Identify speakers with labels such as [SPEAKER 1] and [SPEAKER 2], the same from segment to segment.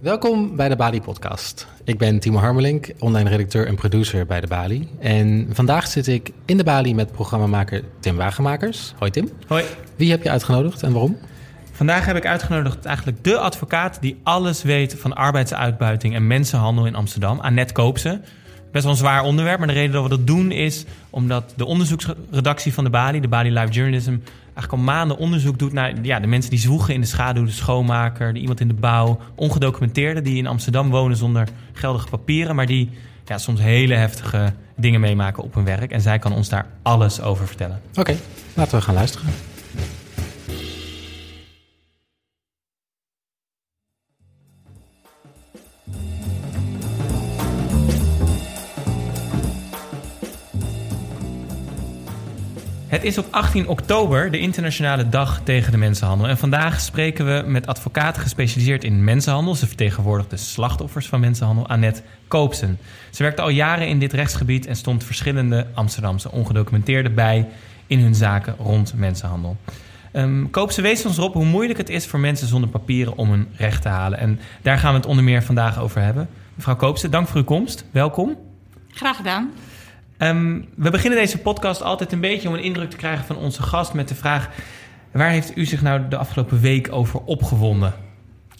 [SPEAKER 1] Welkom bij de Bali Podcast. Ik ben Timo Harmelink, online redacteur en producer bij de Bali. En vandaag zit ik in de Bali met programmamaker Tim Wagenmakers. Hoi Tim.
[SPEAKER 2] Hoi.
[SPEAKER 1] Wie heb je uitgenodigd en waarom?
[SPEAKER 2] Vandaag heb ik uitgenodigd eigenlijk de advocaat die alles weet van arbeidsuitbuiting en mensenhandel in Amsterdam, Annette Koopse. Best wel een zwaar onderwerp, maar de reden dat we dat doen is omdat de onderzoeksredactie van de Bali, de Bali Live Journalism, eigenlijk al maanden onderzoek doet naar ja, de mensen die zwoegen in de schaduw, de schoonmaker, de iemand in de bouw, ongedocumenteerden die in Amsterdam wonen zonder geldige papieren, maar die ja, soms hele heftige dingen meemaken op hun werk. En zij kan ons daar alles over vertellen.
[SPEAKER 1] Oké, laten we gaan luisteren.
[SPEAKER 2] Het is op 18 oktober de internationale dag tegen de mensenhandel. En vandaag spreken we met advocaat gespecialiseerd in mensenhandel. Ze vertegenwoordigt de slachtoffers van mensenhandel, Annette Koopsen. Ze werkte al jaren in dit rechtsgebied en stond verschillende Amsterdamse ongedocumenteerden bij in hun zaken rond mensenhandel. Um, Koopse wees ons erop hoe moeilijk het is voor mensen zonder papieren om hun recht te halen. En daar gaan we het onder meer vandaag over hebben. Mevrouw Koopse, dank voor uw komst. Welkom.
[SPEAKER 3] Graag gedaan.
[SPEAKER 2] Um, we beginnen deze podcast altijd een beetje om een indruk te krijgen van onze gast met de vraag: waar heeft u zich nou de afgelopen week over opgewonden?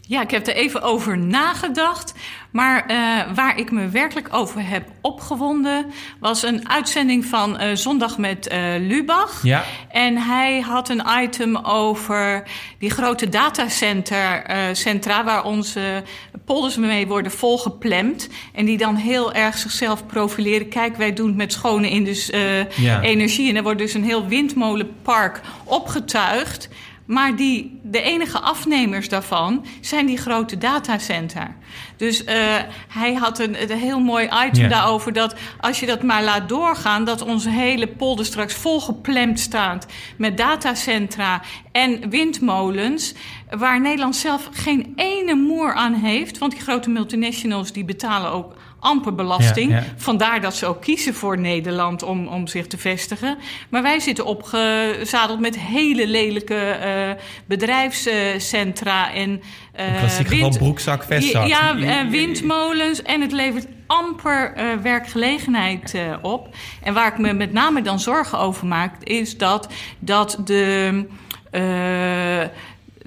[SPEAKER 3] Ja, ik heb er even over nagedacht. Maar uh, waar ik me werkelijk over heb opgewonden, was een uitzending van uh, Zondag met uh, Lubach.
[SPEAKER 2] Ja.
[SPEAKER 3] En hij had een item over die grote datacentra waar onze polders mee worden volgeplemd. En die dan heel erg zichzelf profileren. Kijk, wij doen het met schone indus, ja. energie. En er wordt dus een heel windmolenpark opgetuigd. Maar die, de enige afnemers daarvan zijn die grote datacentra. Dus uh, hij had een, een, heel mooi item yeah. daarover dat als je dat maar laat doorgaan, dat onze hele polder straks volgeplemd staat met datacentra en windmolens, waar Nederland zelf geen ene moer aan heeft. Want die grote multinationals die betalen ook amper belasting.
[SPEAKER 2] Ja, ja.
[SPEAKER 3] Vandaar dat ze ook kiezen voor Nederland om, om zich te vestigen. Maar wij zitten opgezadeld met hele lelijke uh, bedrijfscentra en.
[SPEAKER 2] Uh, klassiek geval broekzak, vestzak.
[SPEAKER 3] Ja, uh, windmolens. En het levert amper uh, werkgelegenheid uh, op. En waar ik me met name dan zorgen over maak, is dat, dat de. Uh,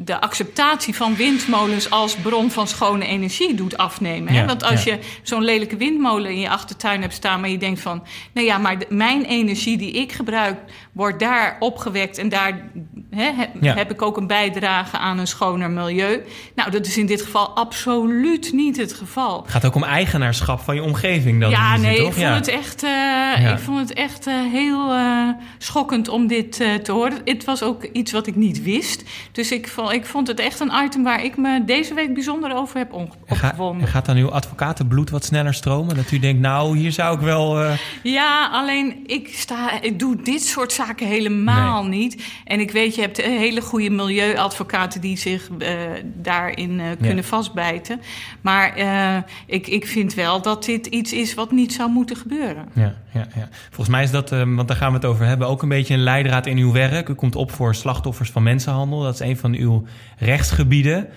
[SPEAKER 3] de acceptatie van windmolens als bron van schone energie doet afnemen.
[SPEAKER 2] Ja,
[SPEAKER 3] Want als
[SPEAKER 2] ja.
[SPEAKER 3] je zo'n lelijke windmolen in je achtertuin hebt staan, maar je denkt van, nou ja, maar de, mijn energie die ik gebruik, wordt daar opgewekt en daar hè, he,
[SPEAKER 2] Ja.
[SPEAKER 3] heb ik ook een bijdrage aan een schoner milieu. Nou, dat is in dit geval absoluut niet het geval.
[SPEAKER 2] Het gaat ook om eigenaarschap van je omgeving dan.
[SPEAKER 3] Ja, nee,
[SPEAKER 2] zin,
[SPEAKER 3] ik vond het echt, uh, ik vond het echt uh, heel uh, schokkend om dit uh, te horen. Het was ook iets wat ik niet wist. Dus ik vond, ik vond het echt een item waar ik me deze week bijzonder over heb
[SPEAKER 2] En ga-
[SPEAKER 3] opgewonden.
[SPEAKER 2] gaat dan uw advocatenbloed wat sneller stromen? Dat u denkt, nou, hier zou ik wel... eh,
[SPEAKER 3] Ja, alleen ik, sta, ik doe dit soort zaken helemaal niet. En ik weet, je hebt eh, hele goede milieuadvocaten die zich uh, daarin uh, kunnen
[SPEAKER 2] Ja.
[SPEAKER 3] vastbijten. Maar ik, ik vind wel dat dit iets is wat niet zou moeten gebeuren.
[SPEAKER 2] Ja, ja, ja. Volgens mij is dat, want daar gaan we het over hebben, ook een beetje een leidraad in uw werk. U komt op voor slachtoffers van mensenhandel. Dat is een van uw rechtsgebieden.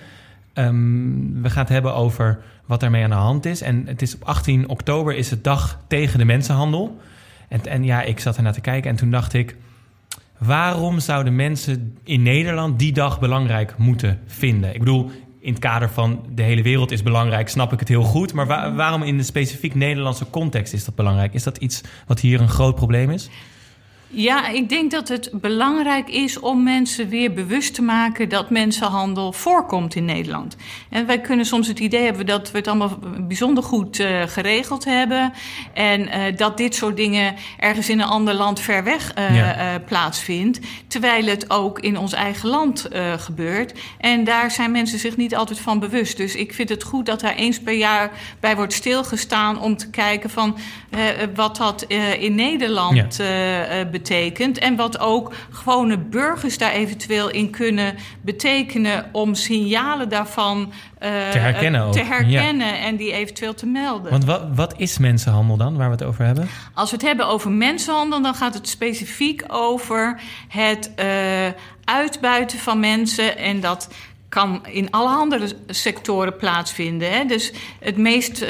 [SPEAKER 2] Um, we gaan het hebben over wat daarmee aan de hand is. En het is op 18 oktober is het dag tegen de mensenhandel. En, en ja, ik zat ernaar te kijken en toen dacht ik... waarom zouden mensen in Nederland die dag belangrijk moeten vinden? Ik bedoel, in het kader van de hele wereld is belangrijk, snap ik het heel goed. Maar wa waarom in de specifiek Nederlandse context is dat belangrijk? Is dat iets wat hier een groot probleem is?
[SPEAKER 3] Ja, ik denk dat het belangrijk is om mensen weer bewust te maken dat mensenhandel voorkomt in Nederland. En wij kunnen soms het idee hebben dat we het allemaal bijzonder goed uh, geregeld hebben. En uh, dat dit soort dingen ergens in een ander land ver weg uh,
[SPEAKER 2] Ja.
[SPEAKER 3] uh, plaatsvindt. Terwijl het ook in ons eigen land gebeurt. En daar zijn mensen zich niet altijd van bewust. Dus ik vind het goed dat daar eens per jaar bij wordt stilgestaan om te kijken van wat dat in Nederland uh, uh, betekent. En wat ook gewone burgers daar eventueel in kunnen betekenen om signalen daarvan uh,
[SPEAKER 2] Te herkennen ook,
[SPEAKER 3] te
[SPEAKER 2] ja.
[SPEAKER 3] herkennen en die eventueel te melden.
[SPEAKER 2] Want wat, wat is mensenhandel dan, waar we het over hebben?
[SPEAKER 3] Als we het hebben over mensenhandel, dan gaat het specifiek over het uh, uitbuiten van mensen. En dat kan in alle andere sectoren plaatsvinden. Hè? Dus het meest. Uh,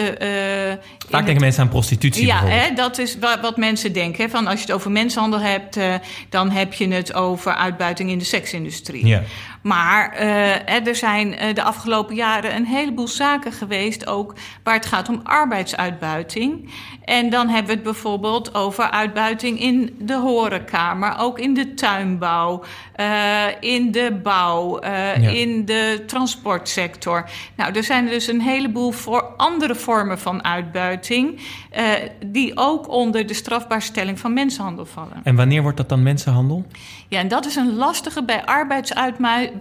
[SPEAKER 2] Vaak denken mensen aan prostitutie.
[SPEAKER 3] Ja, hè, dat is wat, wat, mensen denken. Hè? Van als je het over mensenhandel hebt, uh, dan heb je het over uitbuiting in de seksindustrie. Ja. Maar uh, er zijn de afgelopen jaren een heleboel zaken geweest, ook waar het gaat om arbeidsuitbuiting. En dan hebben we het bijvoorbeeld over uitbuiting in de horeca, maar ook in de tuinbouw, uh, in de bouw, uh, ja. in de transportsector. Nou, er zijn dus een heleboel voor andere vormen van uitbuiting, uh, die ook onder de strafbaarstelling van mensenhandel vallen.
[SPEAKER 2] En wanneer wordt dat dan mensenhandel?
[SPEAKER 3] Ja, en dat is een lastige bij arbeidsuitbuiting.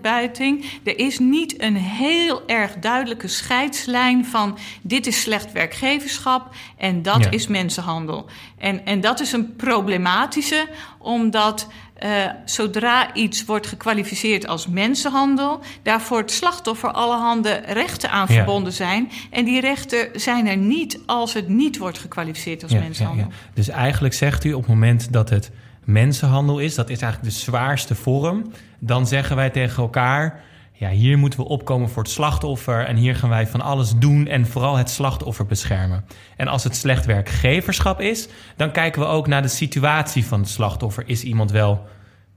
[SPEAKER 3] Er is niet een heel erg duidelijke scheidslijn van dit is slecht werkgeverschap en dat ja. is mensenhandel. En, en dat is een problematische, omdat uh, zodra iets wordt gekwalificeerd als mensenhandel, daarvoor het slachtoffer allerhande rechten aan ja. verbonden zijn. En die rechten zijn er niet als het niet wordt gekwalificeerd als ja, mensenhandel.
[SPEAKER 2] Dus eigenlijk zegt u op het moment dat het mensenhandel is, dat is eigenlijk de zwaarste vorm, dan zeggen wij tegen elkaar. Ja, hier moeten we opkomen voor het slachtoffer en hier gaan wij van alles doen en vooral het slachtoffer beschermen. En als het slecht werkgeverschap is, dan kijken we ook naar de situatie van het slachtoffer. Is iemand wel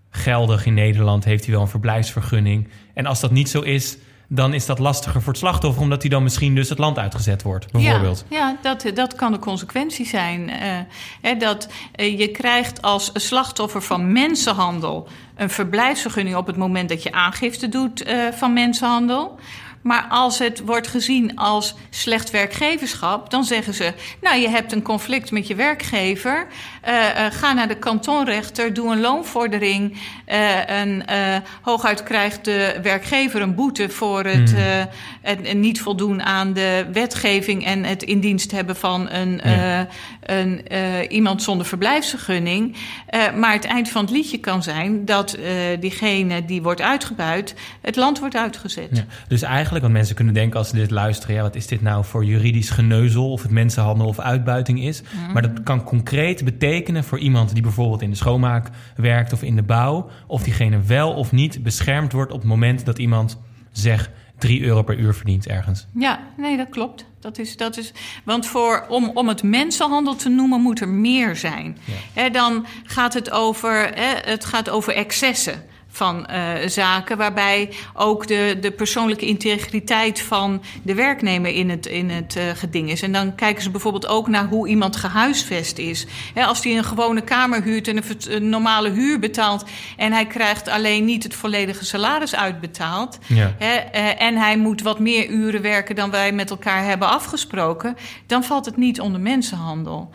[SPEAKER 2] geldig in Nederland? Heeft hij wel een verblijfsvergunning? En als dat niet zo is, dan is dat lastiger voor het slachtoffer, omdat hij dan misschien dus het land uitgezet wordt, bijvoorbeeld.
[SPEAKER 3] Ja, ja dat, dat kan de consequentie zijn. Uh, hè, dat uh, je krijgt als slachtoffer van mensenhandel een verblijfsvergunning op het moment dat je aangifte doet uh, van mensenhandel. Maar als het wordt gezien als slecht werkgeverschap, dan zeggen ze: Nou, je hebt een conflict met je werkgever. Uh, uh, ga naar de kantonrechter, doe een loonvordering. Uh, en hooguit krijgt de werkgever een boete voor het, mm. het, niet voldoen aan de wetgeving en het in dienst hebben van een, ja. een, iemand zonder verblijfsvergunning. maar het eind van het liedje kan zijn dat diegene die wordt uitgebuit, het land wordt uitgezet. Ja.
[SPEAKER 2] Dus eigenlijk want mensen kunnen denken als ze dit luisteren... ja, wat is dit nou voor juridisch geneuzel... of het mensenhandel of uitbuiting is. Mm. Maar dat kan concreet betekenen voor iemand... die bijvoorbeeld in de schoonmaak werkt of in de bouw... of diegene wel of niet beschermd wordt op het moment dat iemand zegt... 3 euro per uur verdient ergens.
[SPEAKER 3] Ja, nee, dat klopt. Dat is, dat is, want voor, om, om het mensenhandel te noemen moet er meer zijn. Ja. He, dan gaat het over, he, het gaat over excessen van uh, zaken, waarbij ook de, de persoonlijke integriteit van de werknemer in het, in het uh, geding is. En dan kijken ze bijvoorbeeld ook naar hoe iemand gehuisvest is. He, als hij een gewone kamer huurt en een, een, normale huur betaalt en hij krijgt alleen niet het volledige salaris uitbetaald. Ja. He, uh, en hij moet wat meer uren werken dan wij met elkaar hebben afgesproken, dan valt het niet onder mensenhandel.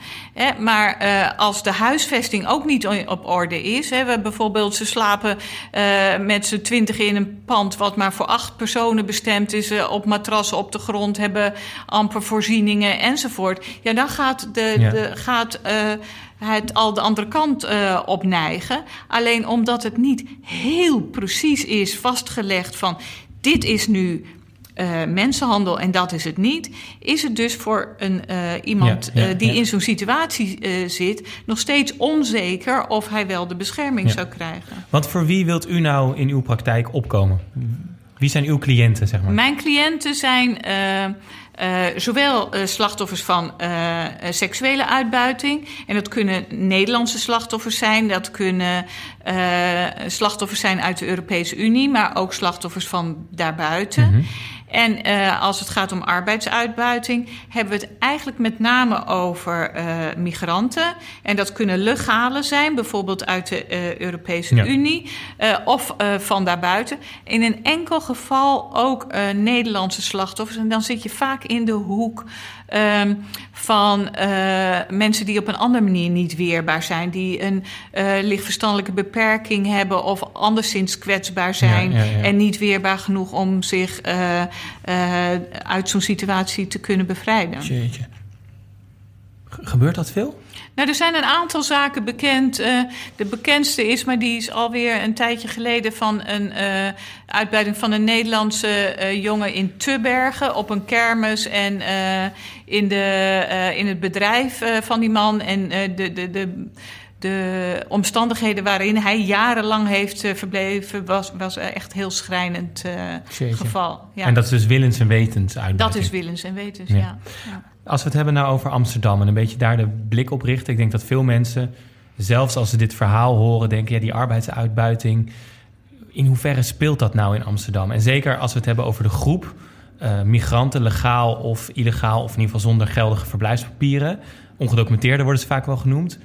[SPEAKER 3] maar als de huisvesting ook niet op orde is, we bijvoorbeeld ze slapen uh, met z'n twintig in een pand wat maar voor acht personen bestemd is, uh, op matrassen op de grond, hebben amper voorzieningen enzovoort. Ja, dan gaat, de, ja. de, gaat uh, het al de andere kant op neigen. Alleen omdat het niet heel precies is vastgelegd van dit is nu uh, mensenhandel en dat is het niet, is het dus voor een, uh, iemand ja, ja, uh, die ja. in zo'n situatie zit nog steeds onzeker of hij wel de bescherming zou krijgen.
[SPEAKER 2] Want voor wie wilt u nou in uw praktijk opkomen? Wie zijn uw cliënten, zeg maar?
[SPEAKER 3] Mijn cliënten zijn zowel slachtoffers van seksuele uitbuiting. En dat kunnen Nederlandse slachtoffers zijn. Dat kunnen slachtoffers zijn uit de Europese Unie. Maar ook slachtoffers van daarbuiten. Mm -hmm. En uh, als het gaat om arbeidsuitbuiting, hebben we het eigenlijk met name over uh, migranten. En dat kunnen legale zijn, bijvoorbeeld uit de uh, Europese ja. Unie of van daarbuiten. In een enkel geval ook Nederlandse slachtoffers. En dan zit je vaak in de hoek um, van uh, mensen die op een andere manier niet weerbaar zijn, die een uh, lichtverstandelijke beperking hebben of anderszins kwetsbaar zijn ja, ja, ja. en niet weerbaar genoeg om zich uh, uit zo'n situatie te kunnen bevrijden.
[SPEAKER 2] Jeetje. Gebeurt dat veel?
[SPEAKER 3] Nou, er zijn een aantal zaken bekend. Uh, de bekendste is, maar die is alweer een tijdje geleden van een uh, uitbreiding van een Nederlandse uh, jongen in Tubbergen op een kermis en in, de, in het bedrijf van die man. En de, de, de de omstandigheden waarin hij jarenlang heeft uh, verbleven, was, was echt heel schrijnend uh, geval.
[SPEAKER 2] Ja. En dat is dus willens en wetens uit.
[SPEAKER 3] Dat is willens en wetens, ja. ja.
[SPEAKER 2] Als we het hebben nou over Amsterdam en een beetje daar de blik op richten. Ik denk dat veel mensen, zelfs als ze dit verhaal horen, denken: ja, die arbeidsuitbuiting. In hoeverre speelt dat nou in Amsterdam? En zeker als we het hebben over de groep uh, migranten, legaal of illegaal, of in ieder geval zonder geldige verblijfspapieren. Ongedocumenteerden worden ze vaak wel genoemd.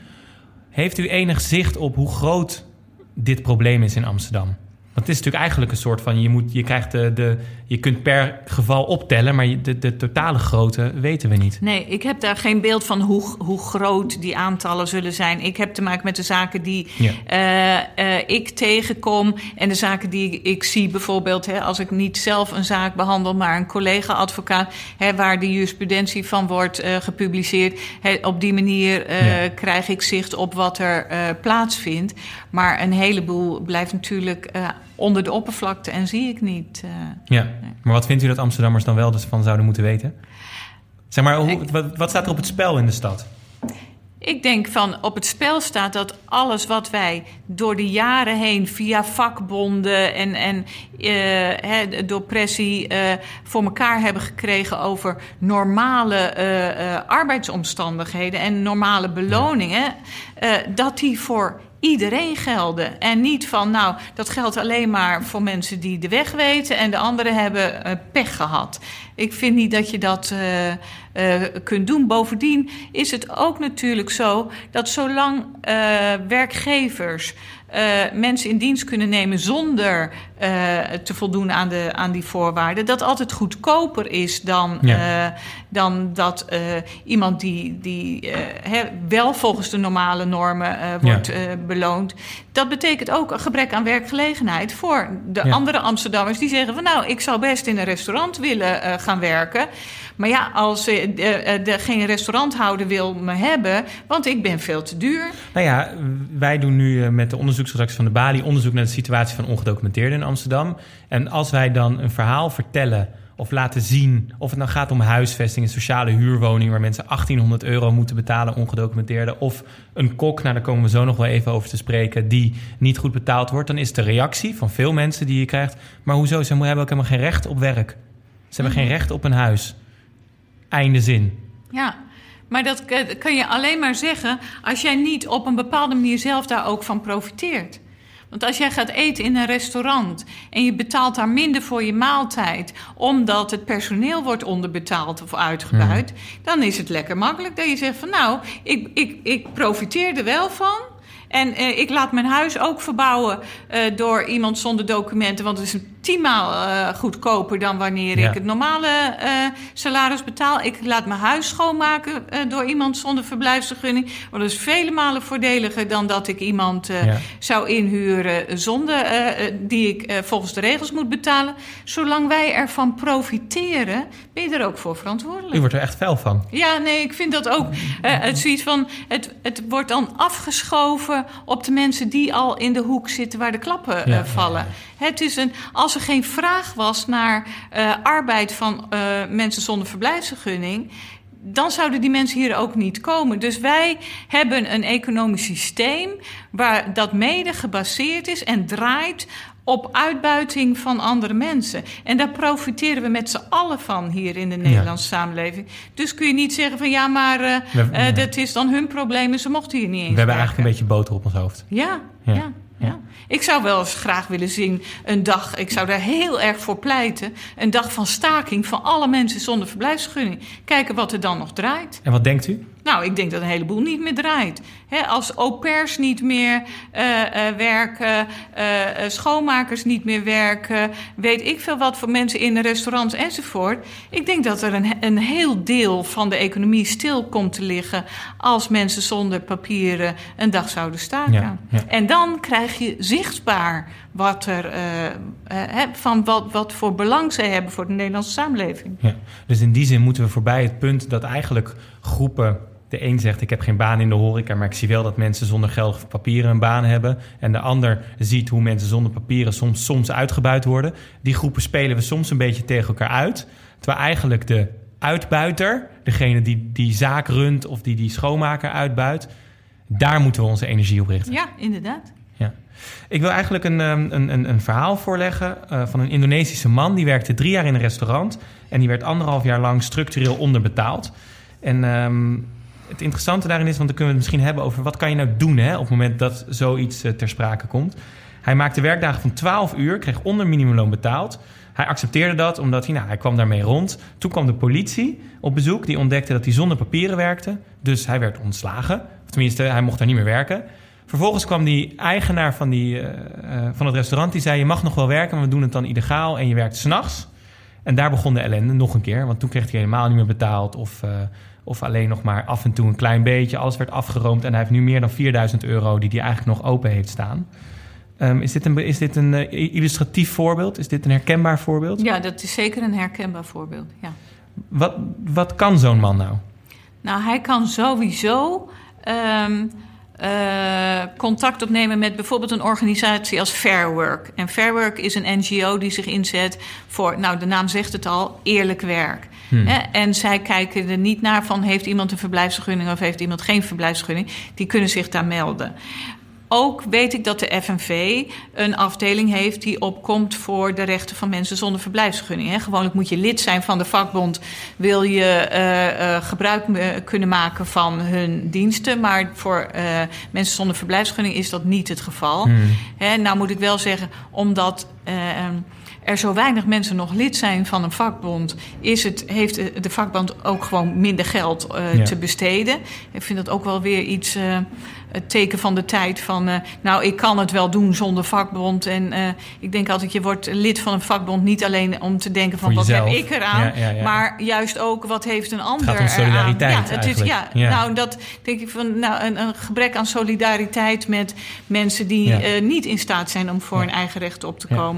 [SPEAKER 2] Heeft u enig zicht op hoe groot dit probleem is in Amsterdam? Want het is natuurlijk eigenlijk een soort van: je, moet, je, krijgt de, de, je kunt per geval optellen, maar de, de totale grootte weten we niet.
[SPEAKER 3] Nee, ik heb daar geen beeld van hoe, hoe groot die aantallen zullen zijn. Ik heb te maken met de zaken die uh, uh, ik tegenkom en de zaken die ik zie, bijvoorbeeld hè, als ik niet zelf een zaak behandel, maar een collega-advocaat, waar de jurisprudentie van wordt uh, gepubliceerd. Hè, op die manier ja. krijg ik zicht op wat er plaatsvindt. Maar een heleboel blijft natuurlijk onder de oppervlakte en zie ik niet. Uh,
[SPEAKER 2] ja, nee. maar wat vindt u dat Amsterdammers dan wel dus van zouden moeten weten? Zeg maar, hoe, wat, wat staat er op het spel in de stad?
[SPEAKER 3] Ik denk van op het spel staat dat alles wat wij door de jaren heen via vakbonden en, en uh, door pressie uh, voor elkaar hebben gekregen over normale uh, arbeidsomstandigheden en normale beloningen, dat die voor iedereen gelden. En niet van, nou, dat geldt alleen maar voor mensen die de weg weten en de anderen hebben uh, pech gehad. Ik vind niet dat je dat uh, uh, kunt doen. Bovendien is het ook natuurlijk zo dat zolang werkgevers mensen in dienst kunnen nemen zonder uh, te voldoen aan, de, aan die voorwaarden, dat altijd goedkoper is dan, ja. uh, dan dat iemand die, die he, wel volgens de normale normen wordt ja. beloond. Dat betekent ook een gebrek aan werkgelegenheid voor de ja. andere Amsterdammers die zeggen van nou, ik zou best in een restaurant willen gaan werken. Maar ja, als de, geen restauranthouder wil me hebben, want ik ben veel te duur.
[SPEAKER 2] Nou ja, wij doen nu met de onderzoeksredactie van de Bali onderzoek naar de situatie van ongedocumenteerden in Amsterdam. En als wij dan een verhaal vertellen of laten zien, of het nou gaat om huisvesting, een sociale huurwoning waar mensen 1800 euro moeten betalen, ongedocumenteerden, of een kok, nou daar komen we zo nog wel even over te spreken, die niet goed betaald wordt, dan is de reactie van veel mensen die je krijgt, maar hoezo, ze hebben ook helemaal geen recht op werk. Ze hebben geen recht op een huis. Einde zin.
[SPEAKER 3] Ja, maar dat kun je alleen maar zeggen als jij niet op een bepaalde manier zelf daar ook van profiteert. Want als jij gaat eten in een restaurant en je betaalt daar minder voor je maaltijd, omdat het personeel wordt onderbetaald of uitgebuit, hmm. dan is het lekker makkelijk dat je zegt van nou, ik, ik, ik profiteer er wel van. En uh, ik laat mijn huis ook verbouwen uh, door iemand zonder documenten. Want het is een tienmaal uh, goedkoper dan wanneer ja. ik het normale salaris betaal. Ik laat mijn huis schoonmaken door iemand zonder verblijfsvergunning. Want dat is vele malen voordeliger dan dat ik iemand ja. zou inhuren zonder die ik volgens de regels moet betalen. Zolang wij ervan profiteren, ben je er ook voor verantwoordelijk.
[SPEAKER 2] U wordt er echt fel van.
[SPEAKER 3] Ja, nee, ik vind dat ook. het zoiets van, het, het wordt dan afgeschoven op de mensen die al in de hoek zitten waar de klappen ja, vallen. Het is een, als er geen vraag was naar uh, arbeid van uh, mensen zonder verblijfsvergunning dan zouden die mensen hier ook niet komen. Dus wij hebben een economisch systeem waar dat mede gebaseerd is en draait op uitbuiting van andere mensen. En daar profiteren we met z'n allen van hier in de Nederlandse ja. samenleving. Dus kun je niet zeggen van ja, maar uh, we, uh, dat is dan hun probleem en ze mochten hier niet eens.
[SPEAKER 2] We hebben werken. eigenlijk een beetje boter op ons hoofd.
[SPEAKER 3] Ja, ja. ja. Ja. Ik zou wel eens graag willen zien een dag, ik zou daar heel erg voor pleiten, een dag van staking van alle mensen zonder verblijfsvergunning. Kijken wat er dan nog draait.
[SPEAKER 2] En wat denkt u?
[SPEAKER 3] Nou, ik denk dat een heleboel niet meer draait. He, als au pairs niet meer uh, uh, werken, uh, schoonmakers niet meer werken, weet ik veel wat voor mensen in restaurants enzovoort. Ik denk dat er een, een heel deel van de economie stil komt te liggen als mensen zonder papieren een dag zouden staken. Ja, ja. En dan krijg je zichtbaar wat er, van wat, wat voor belang zij hebben voor de Nederlandse samenleving.
[SPEAKER 2] Ja. Dus in die zin moeten we voorbij het punt dat eigenlijk groepen de een zegt ik heb geen baan in de horeca, maar ik zie wel dat mensen zonder geldige papieren een baan hebben. En de ander ziet hoe mensen zonder papieren soms, soms uitgebuit worden. Die groepen spelen we soms een beetje tegen elkaar uit. Terwijl eigenlijk de uitbuiter, degene die die zaak runt of die die schoonmaker uitbuit, Daar moeten we onze energie op richten.
[SPEAKER 3] Ja, inderdaad.
[SPEAKER 2] Ja. Ik wil eigenlijk een, ehm, een, een, een verhaal voorleggen uh, van een Indonesische man. Die werkte drie jaar in een restaurant. En die werd anderhalf jaar lang structureel onderbetaald. En um, het interessante daarin is, want dan kunnen we het misschien hebben over... wat kan je nou doen hè, op het moment dat zoiets uh, ter sprake komt. Hij maakte werkdagen van 12 uur, kreeg onder minimumloon betaald. Hij accepteerde dat omdat hij, nou, hij kwam daarmee rond. Toen kwam de politie op bezoek. Die ontdekte dat hij zonder papieren werkte. Dus hij werd ontslagen. Of tenminste, hij mocht daar niet meer werken. Vervolgens kwam die eigenaar van, die, uh, uh, van het restaurant. Die zei, je mag nog wel werken, maar we doen het dan illegaal. En je werkt s'nachts. En daar begon de ellende nog een keer. Want toen kreeg hij helemaal niet meer betaald. Of, uh, of alleen nog maar af en toe een klein beetje. Alles werd afgeroomd. En hij heeft nu meer dan 4000 euro die hij eigenlijk nog open heeft staan. Um, is dit een, is dit een uh, illustratief voorbeeld? Is dit een herkenbaar voorbeeld?
[SPEAKER 3] Ja, dat is zeker een herkenbaar voorbeeld. Ja.
[SPEAKER 2] Wat, wat kan zo'n man nou?
[SPEAKER 3] Nou, hij kan sowieso um, uh, contact opnemen met bijvoorbeeld een organisatie als Fair Work. En Fair Work is een NGO die zich inzet voor, nou de naam zegt het al, eerlijk werk. Hmm. En zij kijken er niet naar van heeft iemand een verblijfsvergunning of heeft iemand geen verblijfsvergunning. Die kunnen zich daar melden. Ook weet ik dat de FNV een afdeling heeft die opkomt voor de rechten van mensen zonder verblijfsvergunning. Gewoonlijk moet je lid zijn van de vakbond, wil je uh, uh, gebruik kunnen maken van hun diensten. Maar voor uh, mensen zonder verblijfsvergunning is dat niet het geval. Hmm. He, nou moet ik wel zeggen, omdat er zo weinig mensen nog lid zijn van een vakbond, is het, heeft de vakbond ook gewoon minder geld uh, ja. te besteden. Ik vind dat ook wel weer iets, uh, het teken van de tijd van, uh, nou, ik kan het wel doen zonder vakbond. En ik denk altijd, je wordt lid van een vakbond niet alleen om te denken van, wat heb ik eraan, ja, ja, maar juist ook, wat heeft een ander
[SPEAKER 2] het gaat om solidariteit
[SPEAKER 3] eraan. Ja, het is, ja, nou, dat denk ik van, nou, een, een, gebrek aan solidariteit met mensen die niet in staat zijn om voor hun eigen rechten op te komen.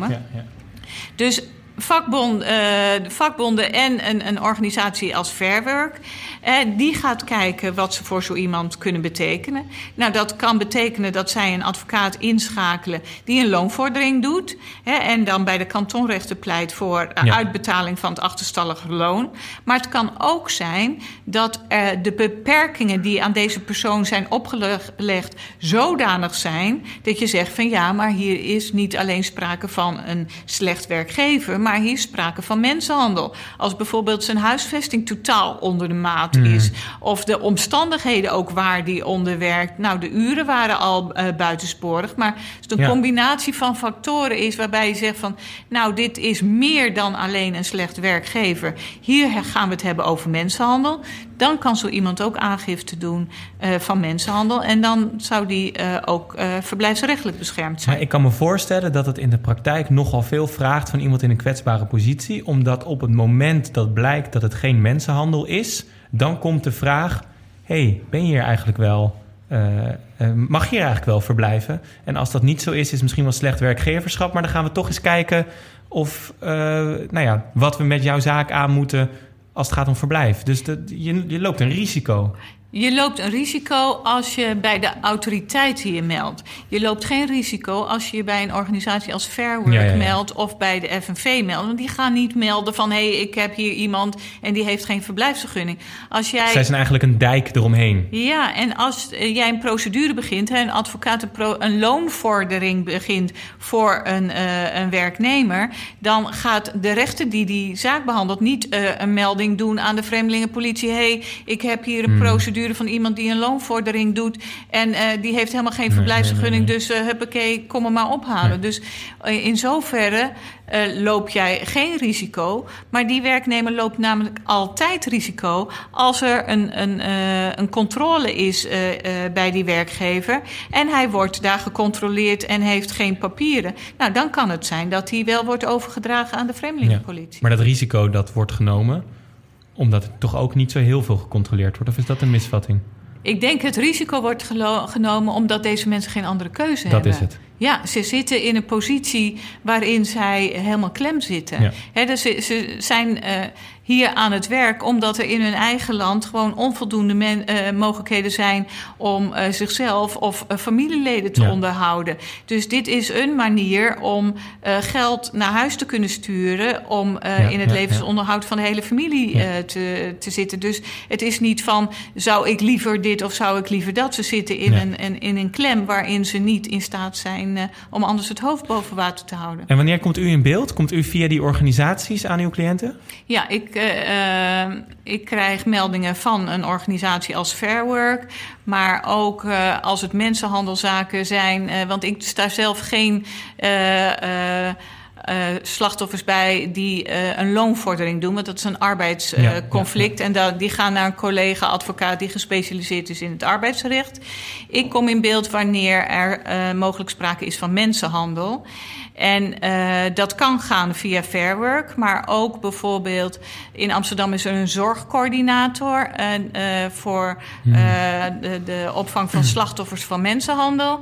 [SPEAKER 3] Dus vakbond, de vakbonden en een, een organisatie als Fairwork... Eh, die gaat kijken wat ze voor zo iemand kunnen betekenen. Nou, dat kan betekenen dat zij een advocaat inschakelen... die een loonvordering doet... Hè, en dan bij de kantonrechter pleit voor ja. uitbetaling van het achterstallige loon. Maar het kan ook zijn dat de beperkingen die aan deze persoon zijn opgelegd... zodanig zijn dat je zegt van ja, maar hier is niet alleen sprake van een slecht werkgever... maar hier sprake van mensenhandel. Als bijvoorbeeld zijn huisvesting totaal onder de maat mm. is. Of de omstandigheden ook waar die onder werkt. Nou, de uren waren al uh, buitensporig. Maar het een ja. combinatie van factoren is waarbij je zegt van... nou, dit is meer dan alleen een slecht werkgever. Hier gaan we het hebben over mensenhandel. Dan kan zo iemand ook aangifte doen uh, van mensenhandel. En dan zou die uh, ook uh, verblijfsrechtelijk beschermd zijn.
[SPEAKER 2] Maar ik kan me voorstellen dat het in de praktijk nogal veel vraagt van iemand in een kwetsbare positie. Omdat op het moment dat blijkt dat het geen mensenhandel is, dan komt de vraag: hey, ben je hier eigenlijk wel? mag je hier eigenlijk wel verblijven? En als dat niet zo is, is het misschien wel slecht werkgeverschap. Maar dan gaan we toch eens kijken of, nou ja, wat we met jouw zaak aan moeten als het gaat om verblijf. Dus de, je, je loopt een risico.
[SPEAKER 3] Je loopt een risico als je bij de autoriteiten je meldt. Je loopt geen risico als je je bij een organisatie als Fair Work ja, ja, ja. meldt of bij de FNV meldt. Want die gaan niet melden van hé, hey, ik heb hier iemand en die heeft geen verblijfsvergunning. Als jij...
[SPEAKER 2] Zij zijn eigenlijk een dijk eromheen.
[SPEAKER 3] Ja, en als jij een procedure begint, een advocaat een loonvordering begint voor een, uh, een werknemer, dan gaat de rechter die die zaak behandelt niet uh, een melding doen aan de vreemdelingenpolitie. Hé, hey, ik heb hier een hmm. procedure van iemand die een loonvordering doet. En uh, die heeft helemaal geen verblijfsvergunning. Nee, nee, nee. Dus uh, huppakee, kom hem maar ophalen. Dus uh, in zoverre loop jij geen risico. Maar die werknemer loopt namelijk altijd risico als er een, een, een controle is bij die werkgever. En hij wordt daar gecontroleerd en heeft geen papieren. Nou, dan kan het zijn dat hij wel wordt overgedragen aan de vreemdelingenpolitie.
[SPEAKER 2] Ja, maar dat risico dat wordt genomen omdat het toch ook niet zo heel veel gecontroleerd wordt? Of is dat een misvatting?
[SPEAKER 3] Ik denk het risico wordt genomen omdat deze mensen geen andere keuze
[SPEAKER 2] dat
[SPEAKER 3] hebben.
[SPEAKER 2] Dat is het.
[SPEAKER 3] Ja, ze zitten in een positie waarin zij helemaal klem zitten. Ja. He, dus ze, ze, zijn uh, hier aan het werk, omdat er in hun eigen land gewoon onvoldoende men, uh, mogelijkheden zijn om uh, zichzelf of uh, familieleden te ja. onderhouden. Dus dit is een manier om geld naar huis te kunnen sturen, om ja, in het levensonderhoud van de hele familie te, te zitten. Dus het is niet van zou ik liever dit of zou ik liever dat. Ze zitten in, een, een, in een klem waarin ze niet in staat zijn om anders het hoofd boven water te houden.
[SPEAKER 2] En wanneer komt u in beeld? Komt u via die organisaties aan uw cliënten?
[SPEAKER 3] Ja, ik, uh, uh, ik krijg meldingen van een organisatie als Fair Work. Maar ook uh, als het mensenhandelzaken zijn. want ik sta zelf geen. Uh, slachtoffers bij die uh, een loonvordering doen. Want dat is een arbeidsconflict. Ja, ja, ja. En die gaan naar een collega-advocaat die gespecialiseerd is in het arbeidsrecht. Ik kom in beeld wanneer er mogelijk sprake is van mensenhandel. En uh, dat kan gaan via Fair Work, maar ook bijvoorbeeld in Amsterdam is er een zorgcoördinator uh, voor uh, de, de, opvang van slachtoffers van mensenhandel.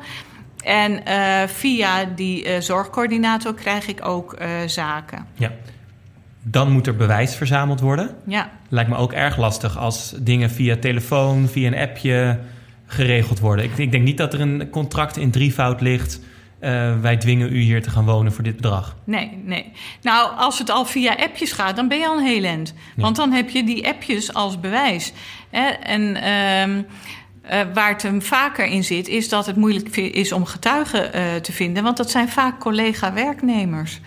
[SPEAKER 3] En via die zorgcoördinator krijg ik ook zaken.
[SPEAKER 2] Ja. Dan moet er bewijs verzameld worden.
[SPEAKER 3] Ja.
[SPEAKER 2] Lijkt me ook erg lastig als dingen via telefoon, via een appje geregeld worden. Ik, ik denk niet dat er een contract in drievoud ligt uh, wij dwingen u hier te gaan wonen voor dit bedrag.
[SPEAKER 3] Nee, nee. Nou, als het al via appjes gaat, dan ben je al een heel end. Ja. Want dan heb je die appjes als bewijs. Hè? En uh, uh, waar het hem vaker in zit, is dat het moeilijk is om getuigen uh, te vinden. Want dat zijn vaak collega-werknemers.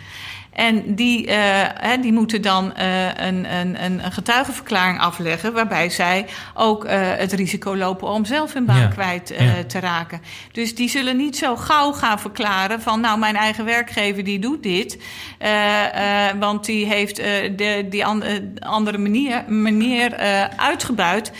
[SPEAKER 3] En die, uh, hè, die moeten dan uh, een, een, een getuigenverklaring afleggen, waarbij zij ook uh, het risico lopen om zelf hun baan ja. kwijt ja. te raken. Dus die zullen niet zo gauw gaan verklaren van, nou, mijn eigen werkgever die doet dit, want die heeft de, die an, andere manier, manier uitgebuit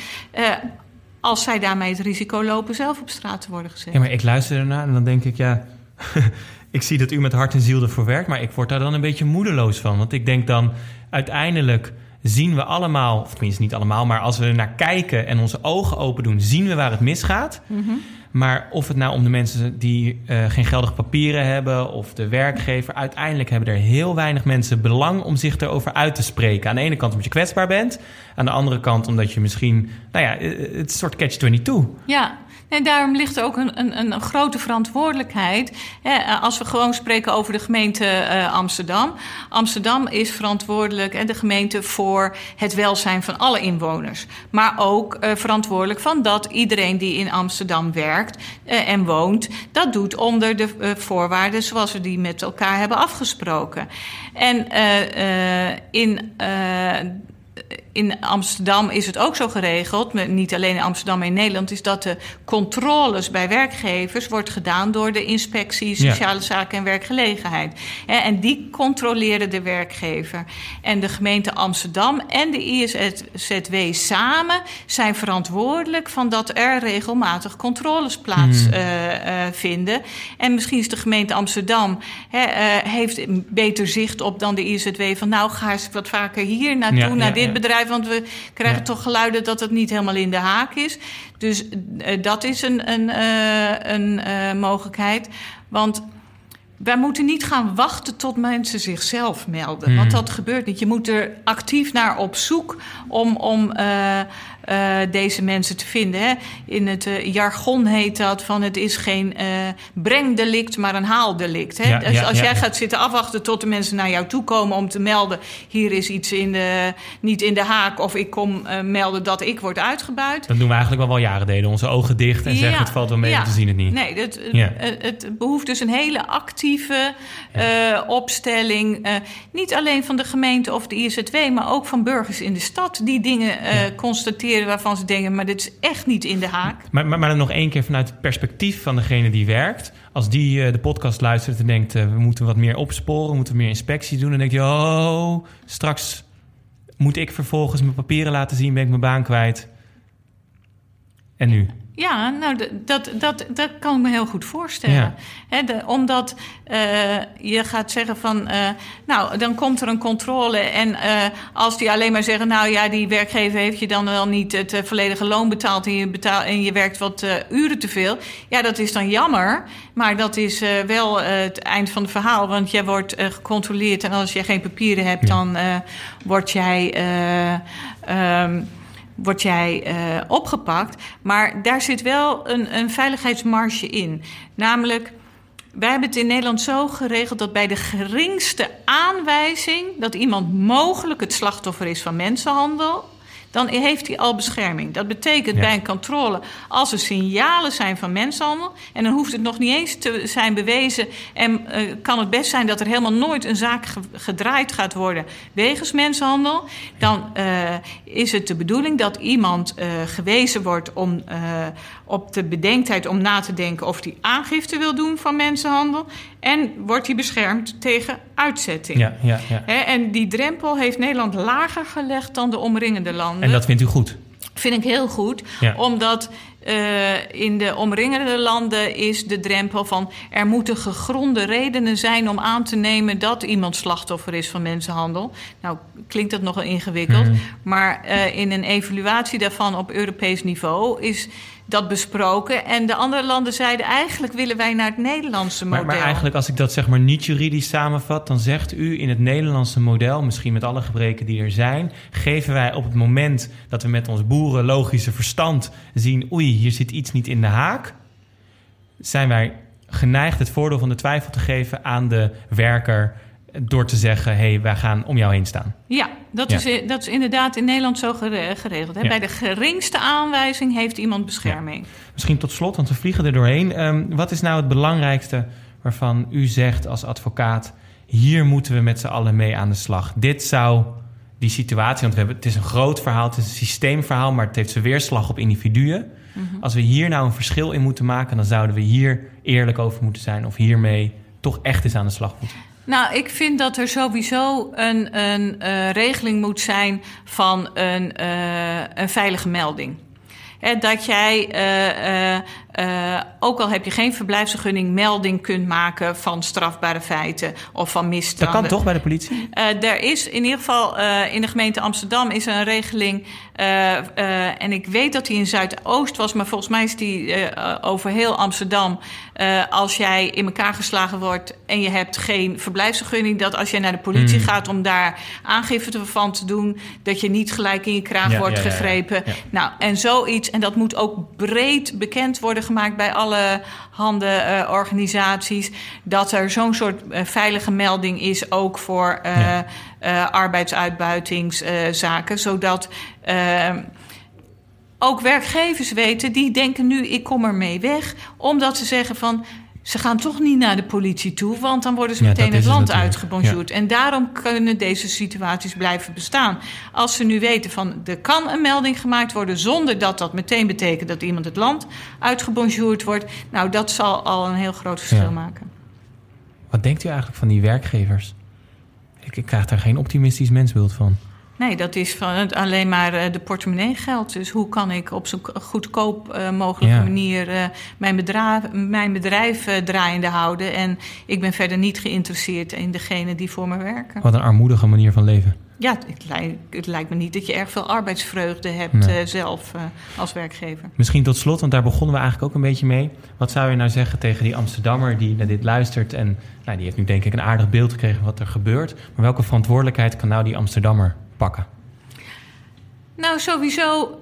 [SPEAKER 3] als zij daarmee het risico lopen zelf op straat te worden gezet.
[SPEAKER 2] Ja, maar ik luister ernaar en dan denk ik, ja, ik zie dat u met hart en ziel ervoor werkt, maar ik word daar dan een beetje moedeloos van. Want ik denk dan, uiteindelijk zien we allemaal, of tenminste niet allemaal, maar als we er naar kijken en onze ogen open doen, zien we waar het misgaat. Mm -hmm. Maar of het nou om de mensen die uh, geen geldige papieren hebben of de werkgever, uiteindelijk hebben er heel weinig mensen belang om zich erover uit te spreken. Aan de ene kant omdat je kwetsbaar bent, aan de andere kant omdat je misschien, nou ja, het is een soort catch-22.
[SPEAKER 3] Ja, en daarom ligt er ook een, een, een grote verantwoordelijkheid. Hè, als we gewoon spreken over de gemeente uh, Amsterdam. Amsterdam is verantwoordelijk en de gemeente voor het welzijn van alle inwoners. Maar ook uh, verantwoordelijk van dat iedereen die in Amsterdam werkt uh, en woont, dat doet onder de voorwaarden zoals we die met elkaar hebben afgesproken. En in in Amsterdam is het ook zo geregeld, niet alleen in Amsterdam, maar in Nederland, is dat de controles bij werkgevers wordt gedaan door de inspectie Sociale ja. Zaken en Werkgelegenheid. En die controleren de werkgever. En de gemeente Amsterdam en de ISZW samen zijn verantwoordelijk van dat er regelmatig controles plaatsvinden. Hmm. Uh, uh, en misschien is de gemeente Amsterdam uh, heeft beter zicht op dan de ISZW van nou ga eens wat vaker hier naartoe, ja, naar ja, dit bedrijf want we krijgen ja. toch geluiden dat het niet helemaal in de haak is. Dus uh, dat is een, een, uh, een uh, mogelijkheid. Want wij moeten niet gaan wachten tot mensen zichzelf melden. Hmm. Want dat gebeurt niet. Je moet er actief naar op zoek om, om uh, deze mensen te vinden. Hè. In het uh, jargon heet dat van het is geen uh, brengdelict, maar een haaldelict. Hè. Ja, dus ja, als ja, jij gaat zitten afwachten tot de mensen naar jou toe komen om te melden... hier is iets in de, niet in de haak of ik kom melden dat ik word uitgebuit.
[SPEAKER 2] Dat doen we eigenlijk wel wel jaren deden. Onze ogen dicht en zeggen het valt wel mee, we zien het niet.
[SPEAKER 3] Nee, het, het, het behoeft dus een hele actieve opstelling. niet alleen van de gemeente of de IZW, maar ook van burgers in de stad... die dingen constateren waarvan ze denken, maar dit is echt niet in de haak.
[SPEAKER 2] Maar, maar, maar dan nog één keer vanuit het perspectief van degene die werkt. Als die uh, de podcast luistert en denkt, uh, we moeten wat meer opsporen, we moeten meer inspectie doen. Dan denk je, oh, straks moet ik vervolgens mijn papieren laten zien, ben ik mijn baan kwijt. En nu?
[SPEAKER 3] Ja, nou, dat, dat, dat kan ik me heel goed voorstellen.
[SPEAKER 2] Ja.
[SPEAKER 3] Hè, de- omdat eh, je gaat zeggen van, eh, nou, dan komt er een controle. En eh, als die alleen maar zeggen, nou ja, die werkgever heeft je dan wel niet het volledige loon betaald en je, betaal, en je werkt wat uren te veel. Ja, dat is dan jammer. Maar dat is wel het eind van het verhaal. Want jij wordt gecontroleerd en als je geen papieren hebt,
[SPEAKER 2] Ja.
[SPEAKER 3] dan word jij. eh, ehm, word jij eh, opgepakt. Maar daar zit wel een, een veiligheidsmarge in. Namelijk, wij hebben het in Nederland zo geregeld dat bij de geringste aanwijzing dat iemand mogelijk het slachtoffer is van mensenhandel. Dan heeft hij al bescherming. Dat betekent
[SPEAKER 2] Ja.
[SPEAKER 3] bij een controle, als er signalen zijn van mensenhandel. en dan hoeft het nog niet eens te zijn bewezen. en eh, kan het best zijn dat er helemaal nooit een zaak ge- gedraaid gaat worden. wegens mensenhandel. dan eh, is het de bedoeling dat iemand eh, gewezen wordt om, op de bedenktheid om na te denken of hij aangifte wil doen van mensenhandel. En wordt hij beschermd tegen uitzetting.
[SPEAKER 2] Ja, ja, ja.
[SPEAKER 3] En die drempel heeft Nederland lager gelegd dan de omringende landen.
[SPEAKER 2] En dat vindt u goed?
[SPEAKER 3] vind ik heel goed,
[SPEAKER 2] Ja.
[SPEAKER 3] omdat eh, in de omringende landen is de drempel van er moeten gegronde redenen zijn om aan te nemen dat iemand slachtoffer is van mensenhandel. Nou, klinkt dat nogal ingewikkeld,
[SPEAKER 2] Mhm.
[SPEAKER 3] maar eh, in een evaluatie daarvan op Europees niveau is dat besproken. En de andere landen zeiden eigenlijk willen wij naar het Nederlandse model.
[SPEAKER 2] Maar, maar eigenlijk, als ik dat zeg maar niet juridisch samenvat, dan zegt u in het Nederlandse model, misschien met alle gebreken die er zijn, geven wij op het moment dat we met ons boerenlogische verstand zien, oei, hier zit iets niet in de haak, zijn wij geneigd het voordeel van de twijfel te geven aan de werker door te zeggen, hé, hey, wij gaan om jou heen staan.
[SPEAKER 3] Ja, dat,
[SPEAKER 2] Ja.
[SPEAKER 3] Is, dat is inderdaad in Nederland zo gere- geregeld. Hè?
[SPEAKER 2] Ja.
[SPEAKER 3] Bij de geringste aanwijzing heeft iemand bescherming.
[SPEAKER 2] Misschien tot slot, want we vliegen er doorheen. Ehm, wat is nou het belangrijkste waarvan u zegt als advocaat... hier moeten we met z'n allen mee aan de slag? Dit zou die situatie... want we hebben, het is een groot verhaal, het is een systeemverhaal... maar het heeft zijn weerslag op individuen. Als we hier nou een verschil in moeten maken... dan zouden we hier eerlijk over moeten zijn... of hiermee toch echt eens aan de slag moeten.
[SPEAKER 3] Nou, ik vind dat er sowieso een, een eh, regeling moet zijn van een, eh, een veilige melding. Hè, dat jij, eh, eh, ook al heb je geen verblijfsvergunning, melding kunt maken van strafbare feiten of van
[SPEAKER 2] Dat
[SPEAKER 3] misstanden.
[SPEAKER 2] kan toch bij de politie?
[SPEAKER 3] Eh, er is in ieder geval eh, in de gemeente Amsterdam is er een regeling. en ik weet dat die in Zuidoost was, maar volgens mij is die over heel Amsterdam. Als jij in elkaar geslagen wordt en je hebt geen verblijfsvergunning, dat als jij naar de politie
[SPEAKER 2] Hmm.
[SPEAKER 3] gaat om daar aangifte van te doen, dat je niet gelijk in je kraag
[SPEAKER 2] Ja,
[SPEAKER 3] wordt
[SPEAKER 2] ja, ja, ja.
[SPEAKER 3] gegrepen. Nou, en zoiets, en dat moet ook breed bekend worden gemaakt bij alle handen eh, organisaties, dat er zo'n soort eh, veilige melding is ook voor eh
[SPEAKER 2] Ja.
[SPEAKER 3] arbeidsuitbuitingszaken, zodat ook werkgevers weten, die denken nu ik kom ermee weg, omdat ze zeggen van ze gaan toch niet naar de politie toe, want dan worden ze
[SPEAKER 2] Ja,
[SPEAKER 3] meteen het land uitgebonjourd. En daarom kunnen deze situaties blijven bestaan. Als ze nu weten van er kan een melding gemaakt worden zonder dat dat meteen betekent dat iemand het land uitgebonjourd wordt, nou dat zal al een heel groot verschil
[SPEAKER 2] Ja.
[SPEAKER 3] maken.
[SPEAKER 2] Wat denkt u eigenlijk van die werkgevers? Ik, ik krijg daar geen optimistisch mensbeeld van.
[SPEAKER 3] Nee, dat is van het alleen maar eh, de portemonnee geld. Dus hoe kan ik op zo'n goedkoop eh, mogelijke
[SPEAKER 2] Ja.
[SPEAKER 3] manier eh, mijn bedrijf, mijn bedrijf draaiende houden? En ik ben verder niet geïnteresseerd in degene die voor me werken.
[SPEAKER 2] Wat een armoedige manier van leven.
[SPEAKER 3] Ja, het lijkt, het lijkt me niet dat je erg veel arbeidsvreugde hebt
[SPEAKER 2] Nee.
[SPEAKER 3] zelf als werkgever.
[SPEAKER 2] Misschien tot slot, want daar begonnen we eigenlijk ook een beetje mee. Wat zou je nou zeggen tegen die Amsterdammer die naar dit luistert... en nou, die heeft nu denk ik een aardig beeld gekregen van wat er gebeurt. Maar welke verantwoordelijkheid kan nou die Amsterdammer pakken?
[SPEAKER 3] Nou, sowieso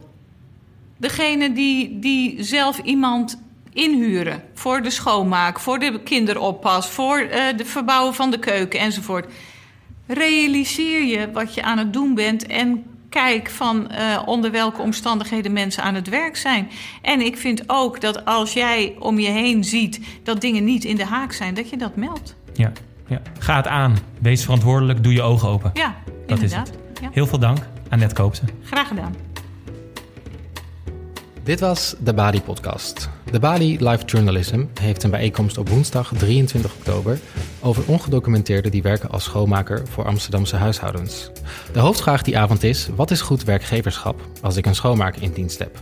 [SPEAKER 3] degene die, die zelf iemand inhuren voor de schoonmaak, voor de kinderoppas, voor eh de verbouwen van de keuken enzovoort. Realiseer je wat je aan het doen bent en kijk van eh, onder welke omstandigheden mensen aan het werk zijn. En ik vind ook dat als jij om je heen ziet dat dingen niet in de haak zijn, dat je dat meldt.
[SPEAKER 2] Ja, ja. Ga het aan. Wees verantwoordelijk. Doe je ogen open.
[SPEAKER 3] Ja,
[SPEAKER 2] Dat is
[SPEAKER 3] inderdaad. Ja,
[SPEAKER 2] Heel veel dank aan Net Koopse.
[SPEAKER 3] graag gedaan.
[SPEAKER 1] Dit was de Bali Podcast. De Bali Live Journalism heeft een bijeenkomst op woensdag 23 oktober over ongedocumenteerden die werken als schoonmaker voor Amsterdamse huishoudens. De hoofdvraag die avond is: wat is goed werkgeverschap als ik een schoonmaker in dienst heb?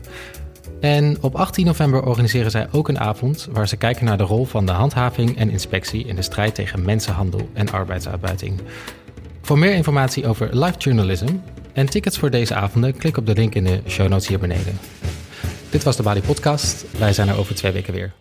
[SPEAKER 1] En op 18 november organiseren zij ook een avond waar ze kijken naar de rol van de handhaving en inspectie in de strijd tegen mensenhandel en arbeidsuitbuiting. Voor meer informatie over live journalism en tickets voor deze avonden, klik op de link in de show notes hier beneden. Dit was de Bali Podcast. Wij zijn er over twee weken weer.